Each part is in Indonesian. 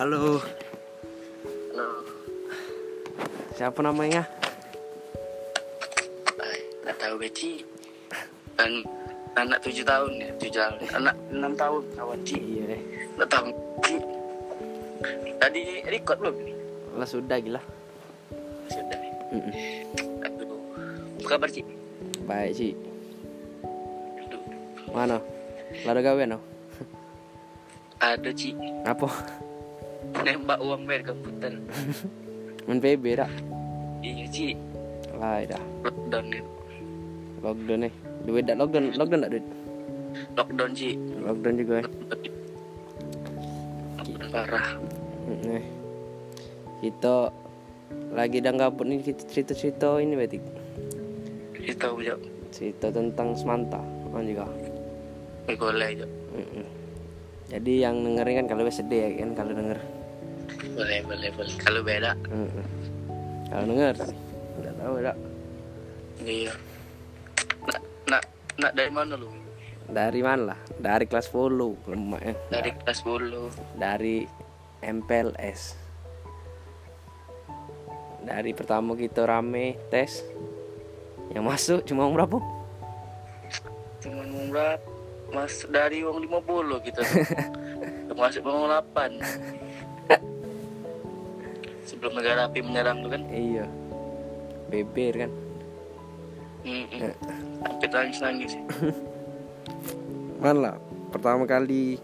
Halo, Halo. siapa namanya? Tak tahu Beci. Dan anak tujuh tahun ya, tujuh tahun. Anak enam tahun kawan Ci. Iya, Tak tahu Ci. Tadi record belum? lah sudah gila. Sudah. Mm-mm. Aduh. Apa kabar Ci? Baik sih. Aduh. Mana? Lada gawean no? Ada Ci. Apa? Nembak uang bayar komputer. Main PB dah. Iya Ci. Lah dah. Lockdown ya. Lockdown nih. Duit dak lockdown, lockdown dak duit. Lockdown Ci. Lockdown juga. eh. Lockdown parah. Nih. Kita lagi dah gabut nih kita cerita-cerita ini berarti. Kita tahu Jo. Cerita tentang semanta. Oh juga. Boleh. Jadi yang dengerin kan kalau sedih ya kan kalau denger. Boleh, boleh, boleh. Kalau beda. Mm-mm. Kalau denger, nggak tahu dak. Iya. Nak, nak, nak dari mana lu? Dari mana lah? Dari kelas 10 lemak ya. Dari kelas 10. Dari MPLS. Dari pertama kita rame tes. Yang masuk cuma berapa? Cuman murah mas dari uang 50 gitu. Masuk uang 8. Sebelum negara api menyerang tuh kan. Iya. Beber kan. Mm-mm. Sampai nangis-nangis. Mana lah? Pertama kali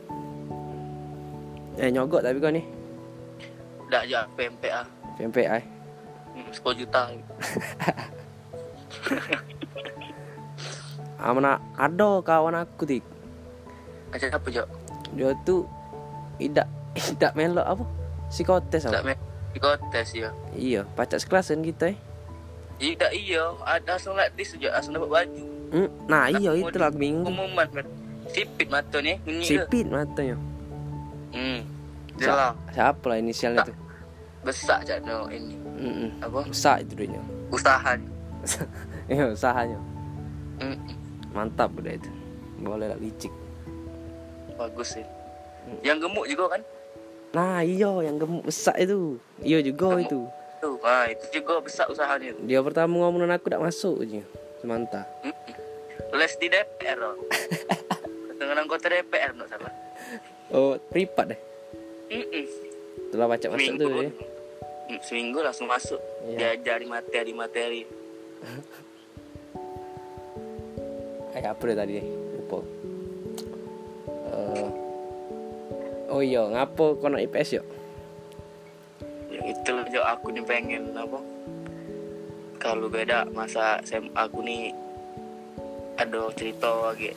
eh nyogok tapi kau nih Udah aja PMPA. PMPI. Hmm, 10 juta. Amana ada kawan aku tik. Aja apa Jo? Dia tuh tidak tidak melok apa? Psikotes apa? Me psikotes ya. Iya, pacak sekelas kan kita eh. Tidak iya, ada langsung this juga langsung dapat baju. Hmm, Nah iya itu lah bingung. Pengumuman kan. Sipit mata nih? Sipit matanya. Hmm. Jelas. Siapa lah inisialnya tuh? Besar cak no ini. Mm Apa? Besar itu duitnya. Usaha. Iya usahanya. Hmm. Mantap udah itu. Boleh lah licik. Bagus sih. Yang gemuk juga kan? Nah iya yang gemuk besar itu. Iya juga Gemuk. itu. Tuh, ah itu juga besar usahanya. tuh. Dia pertama ngomongin aku tak masuk aja. Semanta. Les di DPR. Dengan anggota DPR no sama. Oh, privat deh. Mm-mm. Setelah baca masuk Seminggu. tuh ya. Mm, Seminggu langsung masuk. Iya. Diajari materi-materi. Eh apa deh tadi? Lupa. Eh, oh iya, ngapo nak IPS yuk? Ya itu loh Jo, aku nih pengen apa? Kalau beda masa SMA aku nih ada cerita lagi.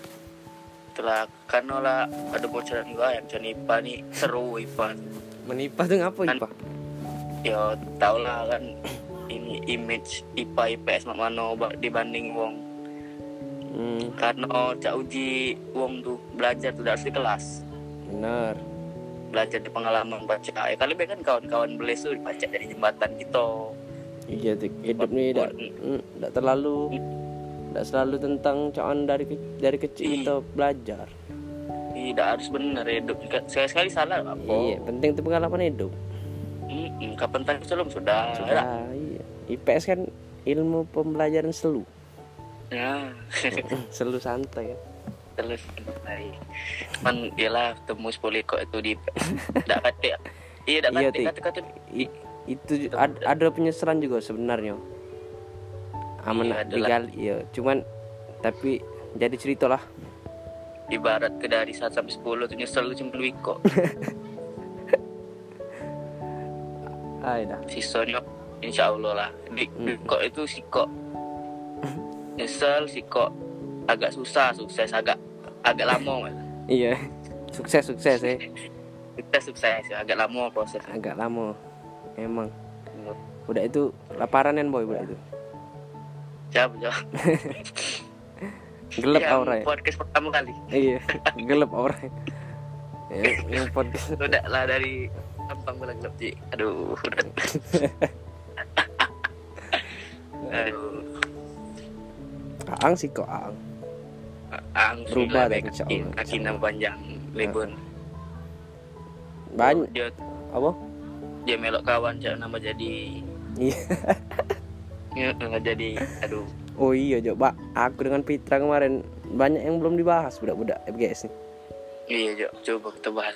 Telah kan lah ada bocoran juga yang macam IPA nih seru IPA. Menipa tuh ngapo Kan- IPA? Ya tau lah kan ini image IPA IPS ba- dibanding wong Hmm, karena cak uji wong tuh belajar tuh harus di kelas benar. Belajar di pengalaman baca ya kali kan kawan-kawan beles tuh baca dari jembatan gitu Iya, hidup nih tidak tidak terlalu tidak selalu tentang cawan dari ke- dari kecil Iya. kita belajar. tidak harus bener hidup sekali sekali salah apa Iya, penting itu pengalaman hidup. Mm-mm, kapan tanya sebelum sudah, Sudah, iya. IPS kan ilmu pembelajaran selu. ya selu santai kan. Terus baik man ialah temu sepuluh kok itu di tidak kate iya tidak kate kate I- itu ad- ada penyesalan juga sebenarnya. Aman Iya, digali, iya. Cuman tapi jadi cerita lah. ibarat ke dari 1 sampai 10 tuh nyesel lu cuma kok dah. sisanya insya Allah lah di, di Mm. kok itu si kok nyesel si kok agak susah sukses agak agak lama Mas. Iya. Sukses sukses ya. kita sukses ya, agak lama proses Agak lama. Emang. Udah itu laparan kan boy udah itu. jawab jawab Gelap Yang aura ya. podcast pertama kali Iya, gelap aura. Ya, yang podcast udah lah dari tampang bola gelap Ji aduh udah aduh Aang sih kok Aang. Ang Berubah dah, insya kaki Allah. kaki nama panjang lebon Banyak dia apa? Dia melok kawan cak nama jadi iya. Ya, nggak jadi aduh. Oh iya coba aku dengan Pitra kemarin banyak yang belum dibahas budak-budak FGS nih iya Jok. Coba kita bahas.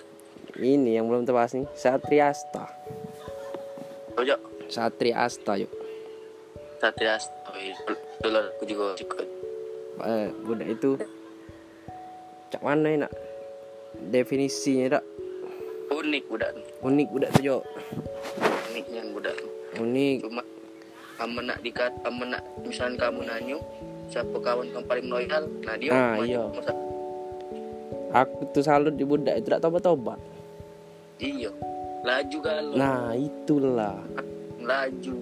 Ini yang belum terbahas nih Satriasta. Oh Jok. Satriasta yuk Satria iya dulu aku juga ikut. Eh, budak itu cak mana ya nak? Definisinya tak? Unik budak unik budak tuh jo uniknya budak unik. Cuma kamu nak dikat kamu nak misalnya kamu nanyu siapa kawan kamu paling loyal? Nah dia Ah, iya. masa- aku tuh salut di budak itu tak tobat-tobat iya. Laju galau. Nah itulah. Laju.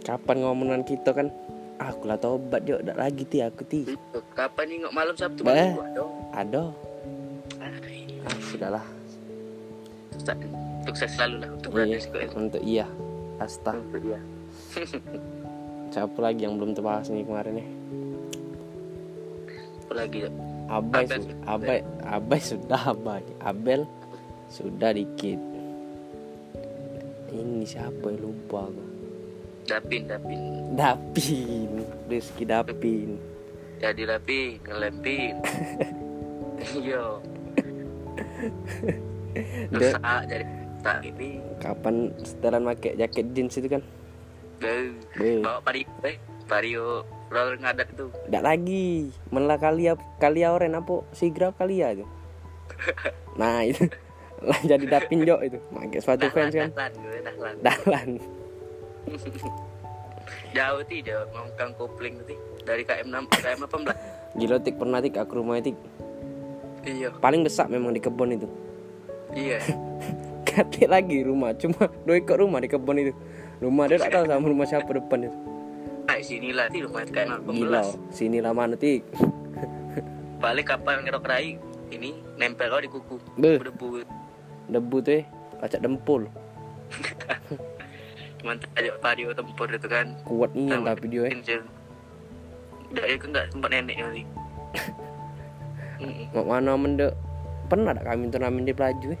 Kapan ngomongan kita kan? "Ah, aku lah tobat jo tak lagi ti aku ti. Itu. kapan nih malam sabtu malam dong ada ah, sudahlah sukses selalu lah untuk iya, untuk iya asta untuk dia siapa lagi yang belum terbahas nih kemarin nih apa lagi? Abai, Abel su- sudah. Abai, Abai sudah Abai. Abel sudah dikit. Ini siapa yang lupa aku? dapin dapin Dapin, Rizky Dapin. jadi rapi ngelempin iya. Dia Dosa jadi tak ini. Kapan setelan pakai jaket jeans itu kan? Bawa pario eh pario roller ngadat itu. Nggak lagi, malah kalia kalia oren apa sigrap kalia itu. Nah itu. Lah jadi Dapin jo itu, pakai sepatu fans kan? dahlan dahlan. Jauh ti dia ngongkang kopling ti. Dari KM 6 ke KM 18 Gila tik pernah tik aku rumah tik iya paling besar memang di kebun itu. iya Katik lagi rumah, cuma dua ekor rumah di kebun itu. Rumah dia tak tahu sama rumah siapa depan itu. nah sinilah ti rumah KM Gila, 18 sini lah mana tik. balik kapan ngerok rai ini nempel lo di kuku Beuh. berdebu Debu tuh eh, kacak dempul. mantap aja pario tempur itu kan Kuat nian tapi dia eh. Ya kan nggak tempat nenek kali. Mm-mm. Mak mana mende pernah tak kami turnamen di pelaju eh.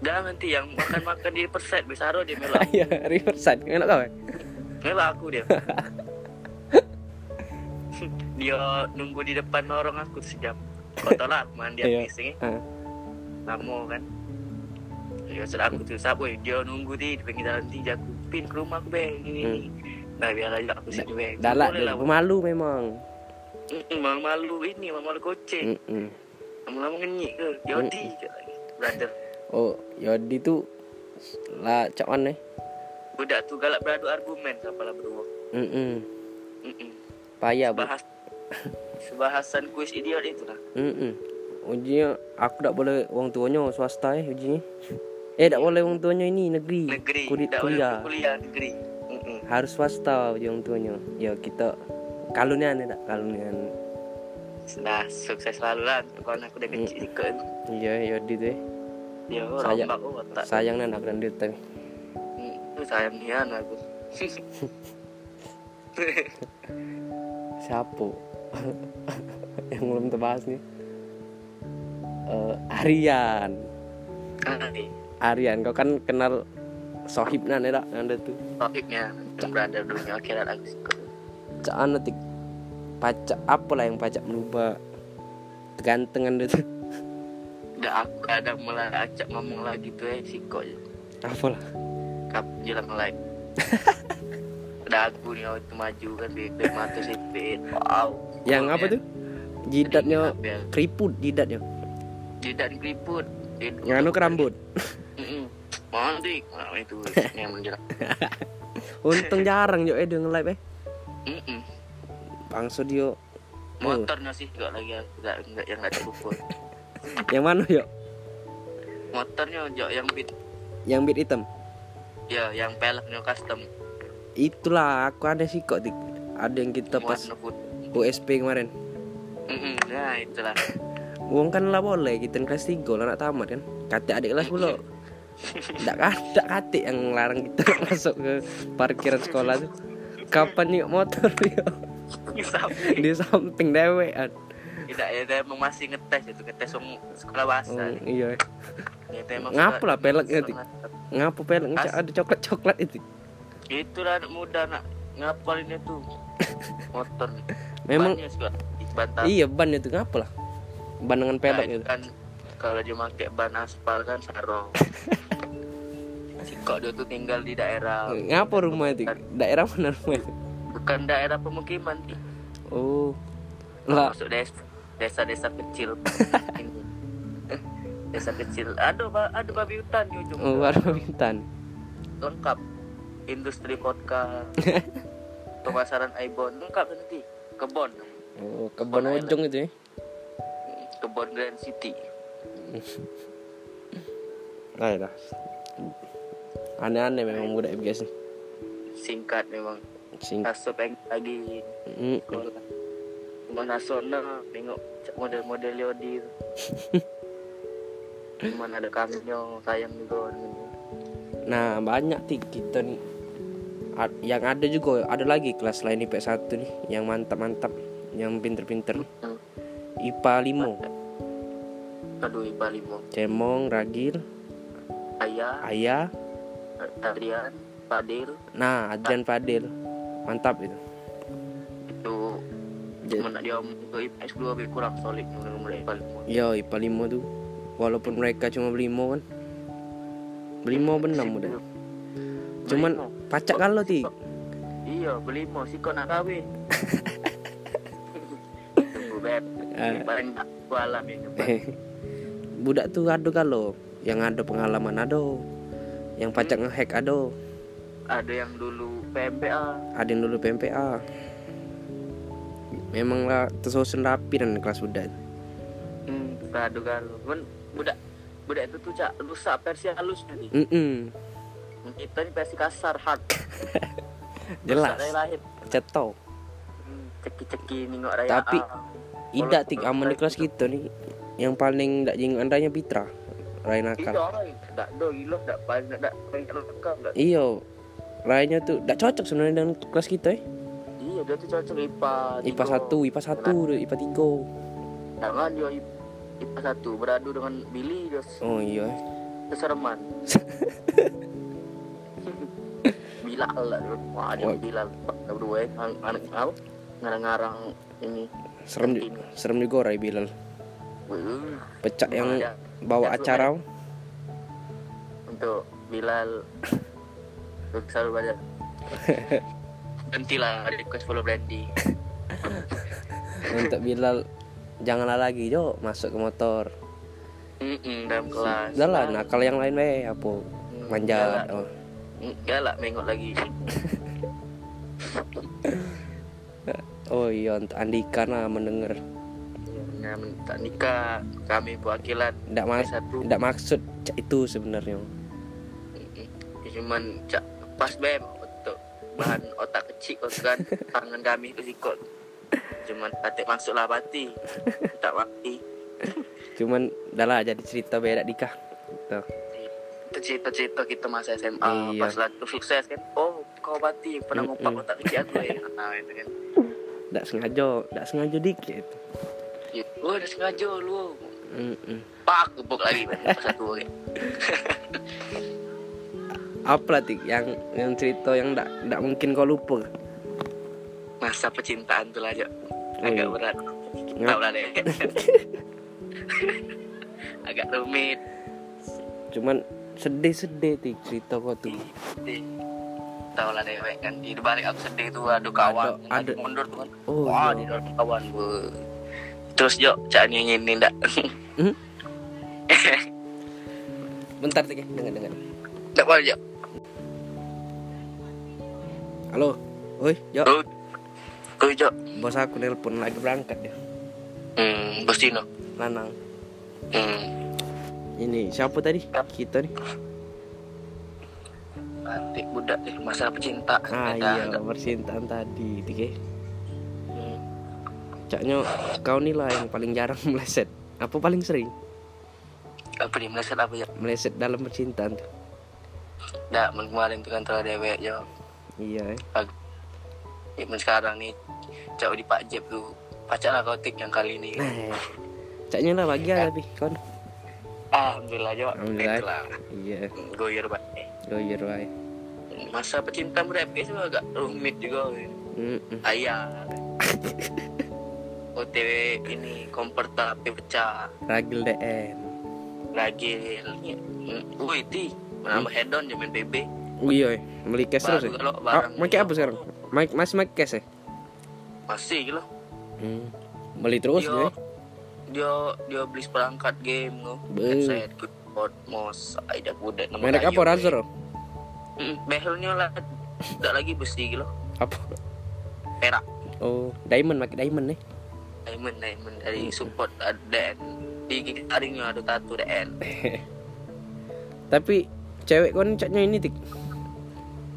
Jangan nanti yang makan-makan di perset besaro dia melak. Iya, Riverside, enak kau eh. Melak aku dia. dia nunggu di depan lorong aku sejam. Kau tahu lah aku mandi Iya. habis ini. Ah, Lama kan. Ya sudah aku tuh sabu dia nunggu di di pinggir jalan ti aku pin ke rumah aku beng ini. ini. Nah biar aja aku sini. Dalak dia lah. pemalu memang. Malu-malu ini, malu-malu goceng. Mm-mm. Lama-lama ngenyik ke. Yodi. Brother. Oh, Yodi tuh lah cak mana. Budak tuh galak beradu argumen siapa lah berdua. Mm-mm. Mm-mm. Payah. Bahas sebahasan kuis idiot itu lah. Mm-mm. Ujinya aku tak boleh uang tuanya swasta eh ujinya. Eh tak boleh uang tuanya ini negeri. Negeri. Kulit tak boleh kuliah. kuliah negeri. Mm-mm. Harus swasta uji uang tuanya. Ya kita kalunian ya tak kalunian. Nah, sukses selalu lah kawan aku udah kecil ikut. Iya, Yodi tuh eh. Ya, Sayang. Sayang nan aku dan dia tapi. Mm, Itu sayang nian aku. Siapa? yang belum terbahas nih. Eh, Aryan. Ay, Aryan, kau kan kenal Sohib nan ya tak? Anda tuh. yang berada dunia akhirat aku ikut. Cak anu tik pacak apa lah yang pacak merubah kegantengan dia tuh Udah aku kadang mulai acak ngomong lagi tuh eh siko aja. apa lah Kap jelang like. Udah aku nih waktu maju kan BP mata sipit. Wow. yang apa tuh jidatnya ya? keriput jidatnya Jidat keriput. yang anu ke rambut Mm-mm. Mantik. Nah, itu yang menjelang. untung jarang yo eh dia nge-live eh Mm-mm. bangsa dia Motornya sih enggak lagi enggak enggak yang enggak terukur. yang mana yo Motornya jo yang beat yang beat hitam ya yang peleknya custom. itulah aku ada sih kok tik ada yang kita pas. USP kemarin Mm-mm. Nah, itulah. uang kan lah boleh kita kelas 3 lah nak tamat kan kata adik kelas pula Nggak ada kate yang larang kita masuk ke parkiran sekolah tuh kapan yuk motor yuk di samping dewean tidak ya dia emang masih ngetes itu ngetes um, sekolah bahasa nih. iya. Ya, emang Ngapa lah peleknya, sangat- Ngapa pelek As- ada coklat-coklat itu? itulah anak muda nak ngapalin itu motor Memang bantal iya ban itu ngapa lah? Ban dengan Nah, pelek itu itu. kan kalau dia pakai ban aspal kan sarong si kok dia tuh tinggal di daerah Ngapa rumah itu? Daerah mana rumah itu? bukan daerah pemukiman Tik. Oh. Lah, masuk desa desa-desa kecil Ini. desa kecil ada ba- ada babi hutan di ujung oh, baru bintan. lengkap industri vodka pemasaran Aibon lengkap nanti kebon Oh, kebun ujung itu ya. kebon Grand City Nah, dah. Aneh-aneh memang budak biasa. singkat memang Sing. kaso pengen lagi Mm, sekolah cuma nasional tengok model-model Yodi cuman ada kamio sayang juga Nah, banyak tik kita nih. Yang ada juga ada lagi kelas lain IPS 1 nih yang mantap-mantap, yang pinter-pinter. Hmm. IPA 5, aduh Ipa Limo Cemong, Ragil, Ayah Ayah, Adrian Fadil nah Adrian Fadil. Mantap itu. itu cuma nak dia ke IPS 2 lebih kurang solid IPA Limo Yo, IPA 5 tuh. Walaupun mereka cuma belimo kan. Belimo benam udah. Cuman pacak kalau ti. iya beli mau sih kok nak kawin tunggu beb paling tak alam ya coba Budak tuh ada kalau yang ada pengalaman ada. Yang pacak ngehack ada. ada yang dulu PMPA Ada yang dulu PMPA. Memang lah tersusun rapi dan kelas budak. hmm kado galau kan budak budak itu tuh cak rusak versi halus nih Mm kita nih versi kasar hard Jelas. Cetok. Hmm, ceki-ceki nengok raya Tapi-. Ida tik Kalau- aman di kelas kita nih. Yang paling ndak jenguk andanya Pitra. Rai nakal. iya tak do gila tak paling lengkap tak Iyo. Rainya tuh ndak cocok sebenarnya dengan kelas kita eh. iya dia tuh cocok IPA IPA 1, IPA 1, IPA 3. jangan dia IPA satu beradu dengan Billy dia Oh iya. eh. kesereman Bilal lah wah dia. Bilal berdua ang- anak apa ngarang-ngarang ini Serem serem juga Rai Bilal. Wih, Pecak yang ada bawa Ya, acara. untuk Bilal untuk selalu banyak Hentilah request follow Brandy Untuk Bilal janganlah lagi Jo masuk ke motor. Mm-mm, dalam kelas lah, nah kalau yang lain weh apa manjat. Oh. Enggak lah mengok lagi oh iya untuk Andika nah mendengar. Ya, minta nikah kami perwakilan Ndak mas satu ndak maksud cak itu sebenarnya. Ya, cuman cak pas bem untuk bahan otak kecil kan tangan kami itu sikot cuman katik masuklah pati tak mati Cuman dah lah jadi cerita beda dikah. Tuh. itu cerita-cerita kita masa SMA Iya. pas lagi sukses kan oh kau pati pernah Mm-mm. ngumpak otak kecil aku ya nah itu kan Ndak sengaja, ndak sengaja dikit. Ya, oh udah sengaja lu. Mm-mm. pak gebuk lagi. Satu kan Apa tik? Yang yang cerita yang ndak ndak mungkin kau lupa. masa percintaan tuh Jo. Oh, agak iya. berat tahu lah deh agak rumit. Cuman sedih-sedih tik cerita kau tuh. tahu lah dewek kan. Di balik aku sedih tuh aduh kawan. Ada- lagi ada- mundur tuh kan Oh, wah iya. di dalam kawan gue terus Jo cak nyanyiin ini ndak Hmm? Bentar tik, dengar dengar. ndak boleh Jo Halo. Oi, Jo. oh oh Jo Bos aku nelpon lagi berangkat ya. hmm bos Dino Lanang. hmm Ini siapa tadi? Kita nih. Batik budak masalah pecinta Ah iya, percintaan tadi, Tike. Caknya kau nih lah yang paling jarang meleset. Apa paling sering? apa nih meleset apa ya Meleset dalam percintaan tuh. ndak kemarin tuh kan telah dewek Iya, eh. ya, men sekarang nih jauh di Pak Jeb tuh pacar lah kau tik yang kali ini Nah, caknya lah bahagia tapi kon. alhamdulillah jo Alhamdulillah. itulah Iya, goyer banget goyer wae. masa pecinta FPS juga agak rumit juga Mm-mm. ayah OTW ini kompor tapi pecah Ragil DN. lagi wih ti menambah head on jamin BB oi, beli cash terus. Baru ya? kalau Ah, barang apa sekarang? Mike masih make cash ya? masih gitu Hmm. Beli terus dia, ya? dia dia beli perangkat game Be. headset keyboard mouse ada kuda nama Merek apa Razer? behelnya lah tidak lagi besi gitu Apa? perak Oh, diamond pakai diamond nih. Diamond diamond dari support ada DN di gigi ada tato DN Tapi cewek kon caknya ini tik.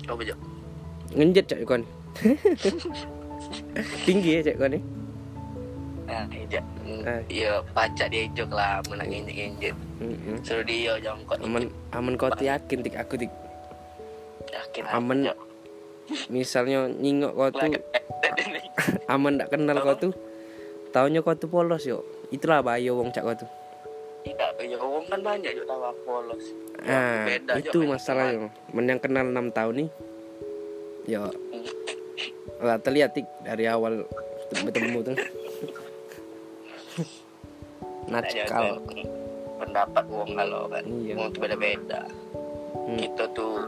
Coba aja ngenjet cak kon. Tinggi ya cak kon nih. nah iya Ah. iya pacak dia jok lah menang injek injek Mm-mm. suruh dia jongkok Aman aman kau yakin tik aku tik? Yakin aman. misalnya nyingok kau tuh aman ndak kenal kau tuh taunya kau tuh polos yo itulah bahaya wong cak kau tuh tidak ya orang kan banyak juga tahu polos. Ah Beda, itu masalahnya men yang kenal enam tahun nih ya lah terlihat tik dari awal bertemu tuh Natskal Ada pendapat wong kalau kan Iya. wong beda-beda. Hmm. kita tuh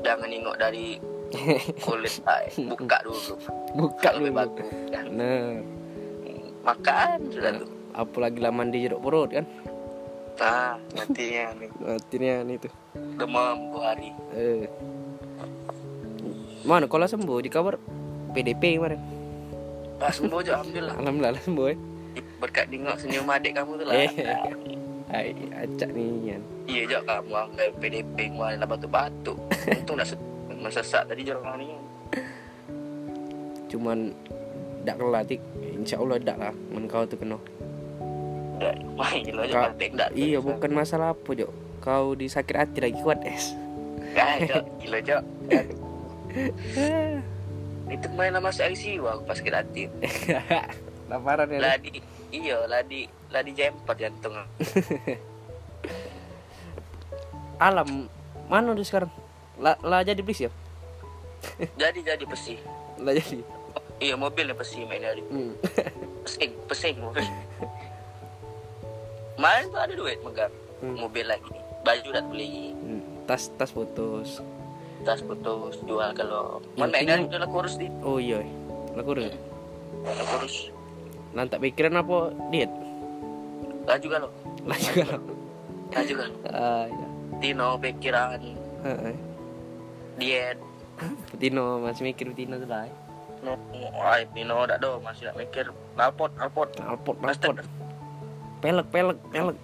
jangan nengok dari kulit ay. buka dulu. Buka lebih dulu. bagus. Kan nah makan sudah tuh apalagi lama di jeruk perut kan? Nah nantinya nih. Artinya nih tuh demam dua hari. Eh. Mana kalau sembuh di kabar? PDP kemarin. Pas sembuh aja alhamdulillah. Alhamdulillah sembuh ya berkat nengok senyum adik kamu tuh lah. Eh Ay, acak nih kan. Iya jok kamu ambil PDP kemarin lah batuk-batuk. Untung dah mensesak tadi jorang ni. Cuman dak kelatik insya Allah dak lah. Men kau tuh kena. Aja penting dah iya bukan masalah apa jo kau disakit hati lagi kuat es. Jok. Gila jok. Itu main sama si ICU aku pas kira hati. Laparan ya ladi iya ladi ladi jemput jantung alam mana udah sekarang? Lah lah jadi please ya jadi jadi besi lah jadi iya mobilnya besi main dari hmm. pesing pesing mobil. Main tuh ada duit megang Hmm. mobil lagi. Baju udah beli. Hmm. tas tas putus tas putus jual kalau. Yang main main dari penting- udah kurus di oh iya. Kurus? Udah kurus. Tak pikiran apa diet lah juga lo lah juga lah juga lo ah ya Tino pikiran. Heeh. diet. Tino masih mikir Tino tuh lah no ay Tino udah do masih nak mikir. Alpot alpot alpot alpot pelek pelek pelek.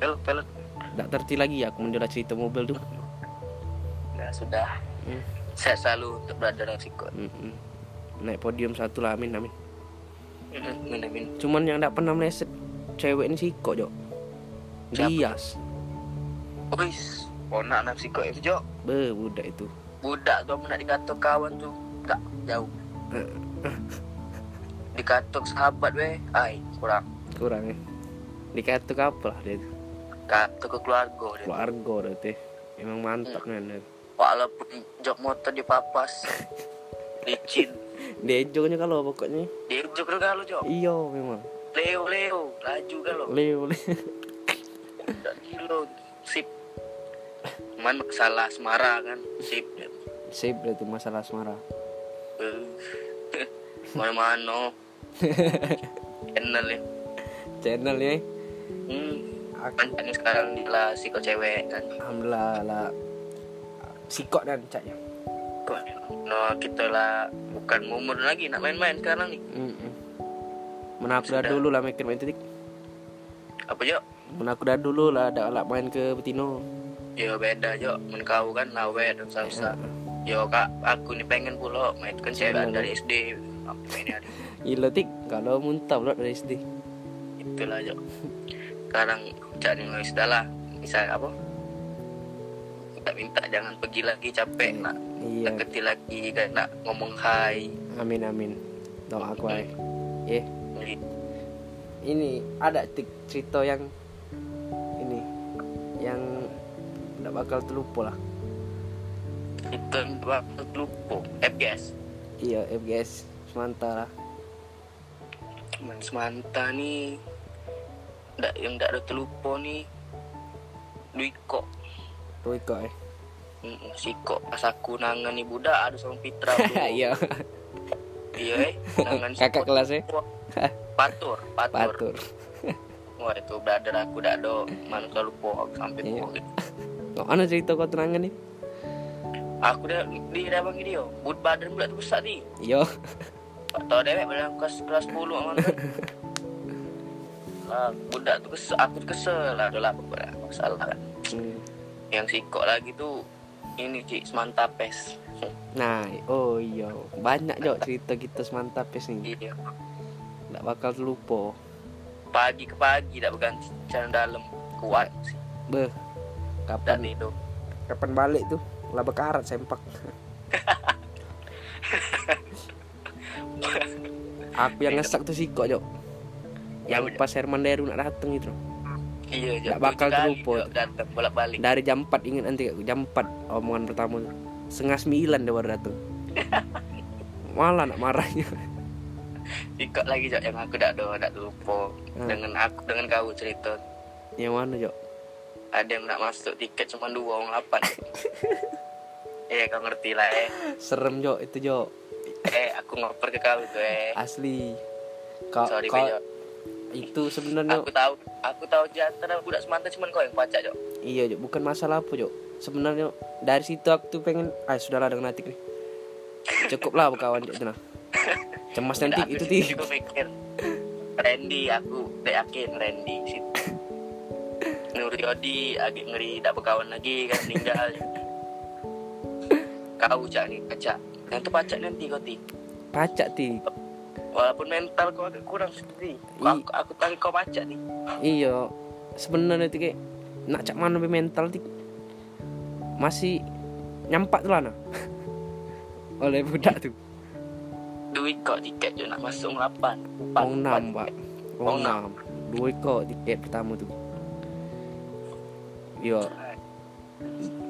Pelek pelek. Tak terti lagi aku menjelaskan cerita mobil tuh nah sudah. Hmm. saya selalu untuk berada dalam sikut. Mm-mm. naik podium satu lah amin amin. Min min cuman yang tak pernah meleset cewek ini sih kok jok? Dias Wis, ponak nak sikut itu jok. Be budak itu. Budak tuh nak dikatok kawan tuh tak jauh. Dikatok sahabat weh. Ay kurang. Kurang ya dikatuk apa lah dia itu katok ke keluarga dia keluarga dah teh emang mantap kan dia. walaupun jok motor dipapas licin. Dia joknya kalau pokoknya. Dia jok kalau jok? Iya memang. Leo leo. Laju kalau? Leo leo. Kilo sip. Cuman salah semara kan sip sip tuh masalah asmara mana channel ya. Channel ya. Hmm. Aku sekarang lah si kok cewek kan. Alhamdulillah lah. Sikok dan caknya no kita lah bukan umur lagi nak main-main sekarang nih Mm-mm. Mana aku dah Sudah. dulu lah mikir main titik apa jo Mana aku dah dulu lah ada alat main ke Betino yo beda jo men kau kan lawe dan salsa yo kak aku nih pengen pula main kan cewek Senang, dari SD main hari Gila tik. Kalau muntah pula dari SD itulah jo sekarang cari nulis dah lah. Misal apa? Minta minta jangan pergi lagi capek nak Iya. deketin lagi kan nak ngomong hai. Amin amin. Doa aku ay ya ini ada tik cerita yang ini yang tidak bakal terlupa lah itu waktu lupa FGS iya FGS sementara Teman semanta nih. Ndak yang ndak ada terlupa nih. Duiko tuh kok eh? Mm, Siko pas aku nangani budak ada sama Pitra bro. iya. Iya eh. Nangan kakak kelas eh? Patur patur, patur. Wah itu brother aku mana terlalu po sampai Iya. gitu. kok mana cerita kau tenangan nih aku dah di rabang dia bud badan budak tu besar ni. Yo. Tak tahu dewek dalam kelas kelas 10 mana kan Ah, budak tu kesel, aku tu kesel lah. Adalah apa masalah kan. Hmm. yang sikok lagi tu ini cik semantapes nah oh iya banyak jo cerita kita semantap pes nih iya. Tidak bakal terlupa. Pagi ke pagi tak berganti cara dalam kuat sih. Beh tak kapan tidur. Kapan balik tuh lah bekarat sempak. Aku yang ngesak tuh sih kok jo yang Ya, pas Herman Deru nak dateng itu. Iya Tak bakal terlupa datang bolak balik dari jam 4 ingat nanti jam 4 omongan pertama. Tuh setengah sembilan dia baru dateng. Malah nak marahnya. Ikut lagi Jok, yang aku tak ada tak lupa Hmm. dengan aku dengan kau cerita. Yang mana jo ada yang nak masuk tiket cuma dua orang lapan eh kau ngerti lah eh serem jo itu jo eh aku ngoper ke kau eh asli kau sorry kau itu sebenarnya aku tahu aku tahu antara budak semanta cuma kau yang pacak Jok. Iya, Jo. bukan masalah apa, Jo. Sebenarnya dari situ aku tuh pengen, ah sudahlah dengan Atik nih. Cukup lah berkawan Jo nah. Cemas nanti itu sih ti. juga mikir Randy aku udah yakin Randy situ Nur Yodi agak ngeri tak berkawan lagi kan meninggal kau cak nih pacak yang tu pacak nanti kau ti Pacak ti. walaupun mental kau agak kurang sendiri aku, aku tahu kau pacak nih Iya. Sebenarnya ti kayak nak cak mana be mental ti. Masih nyampak tuh lah nah. Oleh budak tuh. duit kau tiket je nak masuk 8 Wong enam, Pak. Wong Wong enam. Dua kok tiket pertama tuh.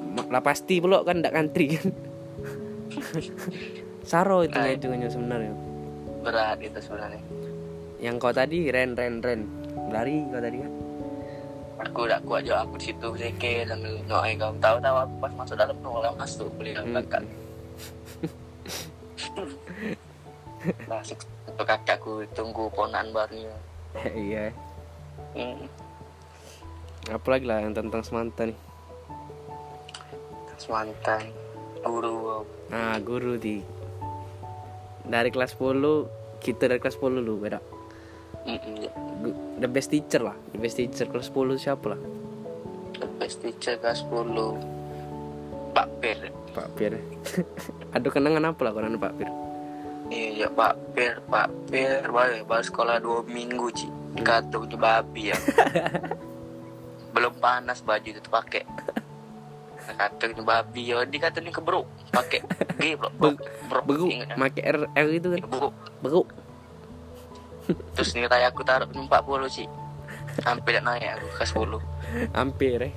Ma- Lah pasti pula kan ndak kantri kan. Saro itu Ay. ngejungnya sebenarnya. berat itu sebenarnya Yang kau tadi ren ren ren lari kau tadi kan. aku udah kuat je aku di situ seke sambil noai kau tahu tahu aku pas masuk dalam tu orang masuk beli Hmm. kakak masuk untuk kakakku tunggu ponan barunya iya. hmm. Apalagi lah yang tentang semanta nih. mantan guru Nah guru di dari kelas 10 kita dari kelas 10 lu beda. The best teacher lah, the best teacher kelas 10 siapa lah? The best teacher kelas 10 Pak Pir Pak Pir. Aduh kenangan apa lah kalau Pak Pir? iya ya Pak Pir Pak Pir baru baru sekolah dua minggu ci kata itu babi ya belum panas baju itu pakai kata itu babi ya dia kata ini keberuk pakai G bro bro bro kan? make R R itu kan. beruk Beruk. terus nilai aku taruh 40 sih hampir tak naik aku ke 10 Hampir eh.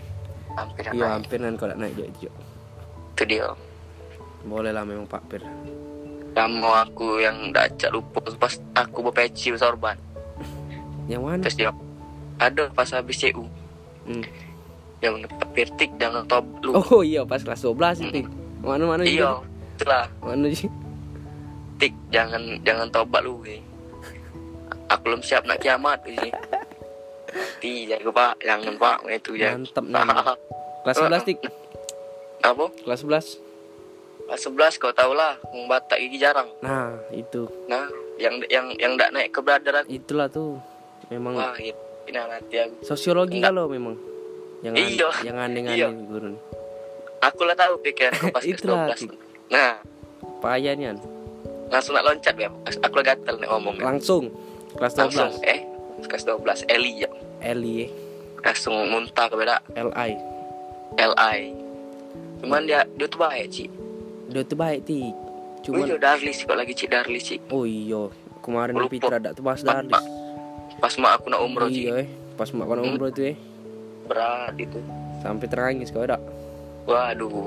hampir Iya hampir kan kalau naik jo, jo. itu dia Boleh lah memang Pak Pir. kamu aku yang tak cak lupa pas aku berpeci sorban Yang mana? terus dia ada pas habis CU Hmm. yang Pirtik jangan top lu Oh iya pas kelas 12 itu. Mana mana iya itulah Mana sih? tik jangan jangan tobat lu eh. aku belum siap nak kiamat ti jaga pak jangan pak itu ya Mantap nama. Kelas 11 tik. apa Kelas 11. kelas 11 kau tau lah orang Batak gigi jarang Nah, itu. nah yang yang yang tak naik keberadaran Itulah tuh. Memang wah itu ini nanti aku sosiologi kalau memang. Yang an- yang aneh-aneh Iya. guru. aku lah tahu pikiran kau pas kelas Itulah, 12 Tik. nah Payah nian. langsung nak loncat ya aku lah gatel nih ngomong ya. Langsung kelas 12. langsung eh kelas 12 Eli ya Eli langsung muntah ke beda LI. LI cuman dia dia tuh baik Ci Dia tuh baik. Cuma Cuman Darlis kok lagi Cik Darlis Cik oh iya, kemarin Lupa. Fitra ada tuh dari mak- pas mak aku nak umroh sih iya eh. Pas mak kena Hmm. umroh tuh eh. Berat itu. Sampai terangis kau ada waduh.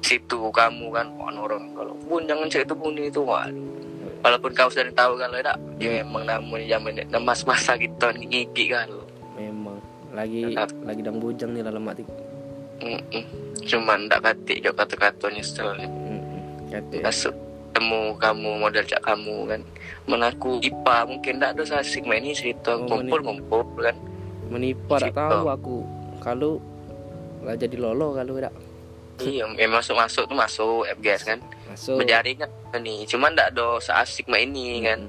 Situ kamu kan orang kalau bun jangan cek itu bun itu waduh walaupun kau sudah tahu kan ada ya emang namanya zaman mas masa gitu nih gigi kan memang. Lagi Tetap. lagi dang bujang nih dalam hati Mm-mm. cuman ndak katik jauh kata-katanya setelahnya Mm-mm. Kata masuk temu kamu model cak kamu kan. Menaku IPA mungkin ndak ada asik main ini cerita Oh, kumpul kumpul kan. Menipu tak tahu aku. Kalau lah jadi lolo kalau tidak iya eh, masuk masuk tuh masuk FGS kan. Masuk. Berjaring kan nih? Cuman ndak ada seasik main ini kan.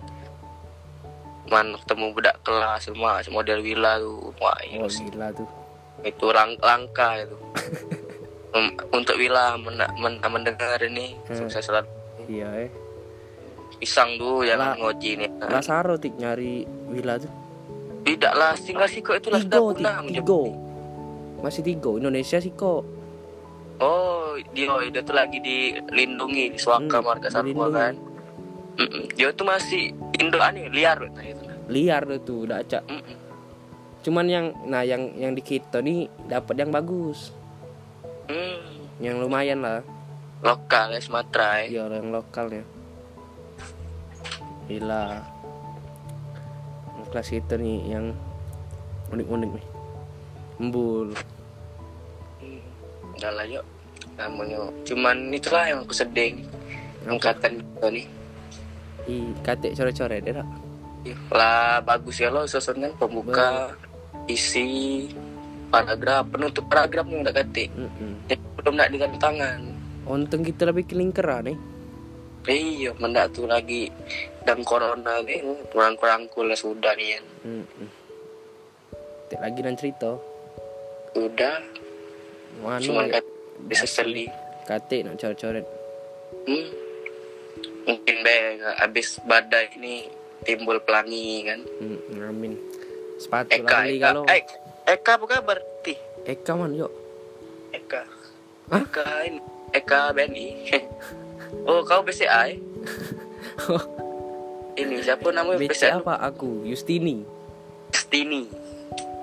Man ketemu budak kelas semua model villa tuh wah oh itu, gila tuh itu lang langka itu. Em, untuk villa men, men, mendengar ini Hmm. sukses selalu iya eh. Pisang dulu jangan Lah. ngoji nih lah saro tik nyari villa tuh. Tidak lah tinggal sih kok itu lah sudah punah tigo masih tigo Indonesia sih kok. Oh dia dia tuh lagi dilindungi di Suaka Hmm, marga Satwa kan. Mm-mm. dia tuh masih Indo aneh liar nah itu liar tuh udah acak. Mm-mm. cuman yang nah yang yang di kita nih dapat yang bagus. Hmm, yang lumayan lah lokal ya Sumatera ya. iya yang lokalnya gila. Yang kelas kita nih yang unik-unik nih. Embul Hmm, udah lah yuk. Namanya cuman itulah yang aku sedih angkatan kita nih. I ya tak? Ih, lah bagus ya lo susunan pembuka isi paragraf penutup paragrafnya udah ketik Mm-mm. Yang belum nak dengan tangan untung kita lebih kelingkera nih. Iya mendak tuh lagi dan corona nih kurang kurang lah sudah nih ya. Tak lagi dan cerita. Udah Manu cuman ya, bisa seli. Kate nak coret-coret. Hmm. mungkin deh habis badai ini timbul pelangi kan? Mm, amin. Sepatu Eka beli Eka. kalau. Eh, Eka bukan berarti Eka man yuk? Eka. Hah? Eka ini Eka BNI oh kau BCA ini siapa namanya BC BCA apa? Aku Yustini. Stini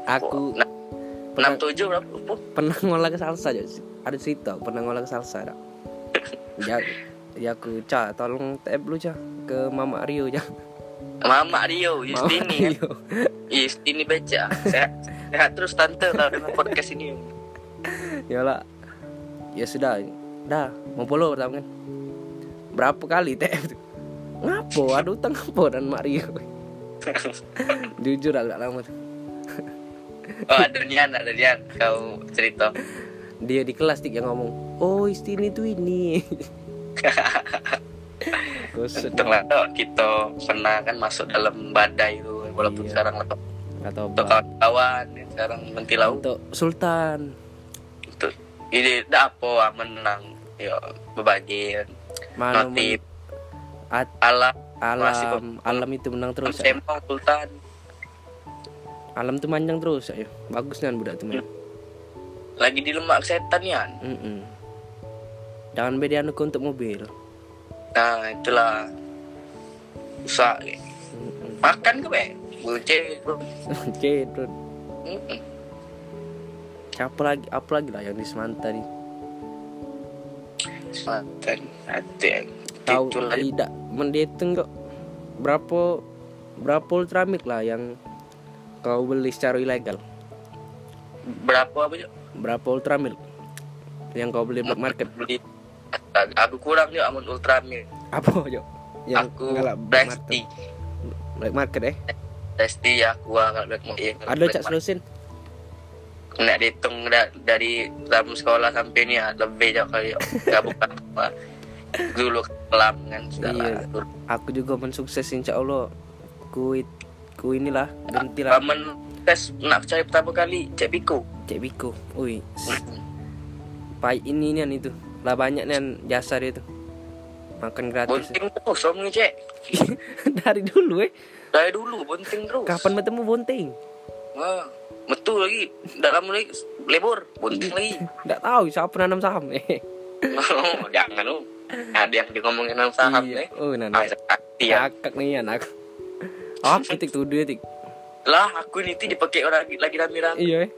aku Nah, pernah, 67 berapa? Pernah ngolah ke salsa ada cerita pernah ngolah ke salsa tak? ya ya aku ca tolong tab lu ca ke mama Rio ca Mama Rio Mama Yustini kan Rio. Yustini baca sehat sehat terus tante kalau dengan podcast ini. Ya lah ya sudah dah mau polo pertama kan? Berapa kali TF tuh ngapo? Ada utang ngapo dan Mario jujur agak lama tuh. Oh ada Nian kau cerita. Dia di kelas yang ngomong oh istini tuh ini. Kusut Untung lah Dok, kita pernah kan masuk dalam badai itu walaupun Iya. sekarang lah atau kawan-kawan sekarang mentilau untuk Sultan ini dah apa ah, menang ya berbagi mana notif men- at- alam. alam alam itu menang terus ya. Sema Sultan. Alam tuh manjang terus ya? Bagus kan budak tuh lagi di lemak setan ya Mm-mm. jangan beda anu untuk mobil. Nah itulah. Usah Mm-mm. makan ke be? Cedot. Siapa lagi? Apa lagi lah yang di Semanta nih? Selatan hati Tahu tidak menditung kok berapa berapa ultramilk lah yang kau beli secara ilegal? berapa apa Jok? Berapa ultramilk yang kau beli black market? beli aku kurang ya amun ultramil Apa jo? Yang aku black market. Black market eh? Presti aku nggak black iya, Ada cak selusin? Nak dihitung da- dari dalam sekolah sampai ni ah, lebih jauh kali Gak bukan apa Dulu kelam kan sudah Iya. Aku juga mensukses insya Allah. Ku ku inilah ganti lah. Paman tes nak cari pertama kali Cek Biko Cek Biko. Ui, pai ini nih itu. Lah banyak nih jasa dia tuh. Makan gratis. Bunting terus om ni Cek Dari dulu eh. Dari dulu bunting terus Kapan bertemu Bonting? Betul lagi Dalam lagi Lebur Bunting lagi Enggak tahu siapa nanam saham eh. oh, Jangan lu Ada yang ngomongin tentang saham Iya. nih Oh, nanam. Iya. Kakak nih anak. Oh, titik tuh dia tik. Lah, aku ini tuh dipakai orang lagi, rame-rame. Iya.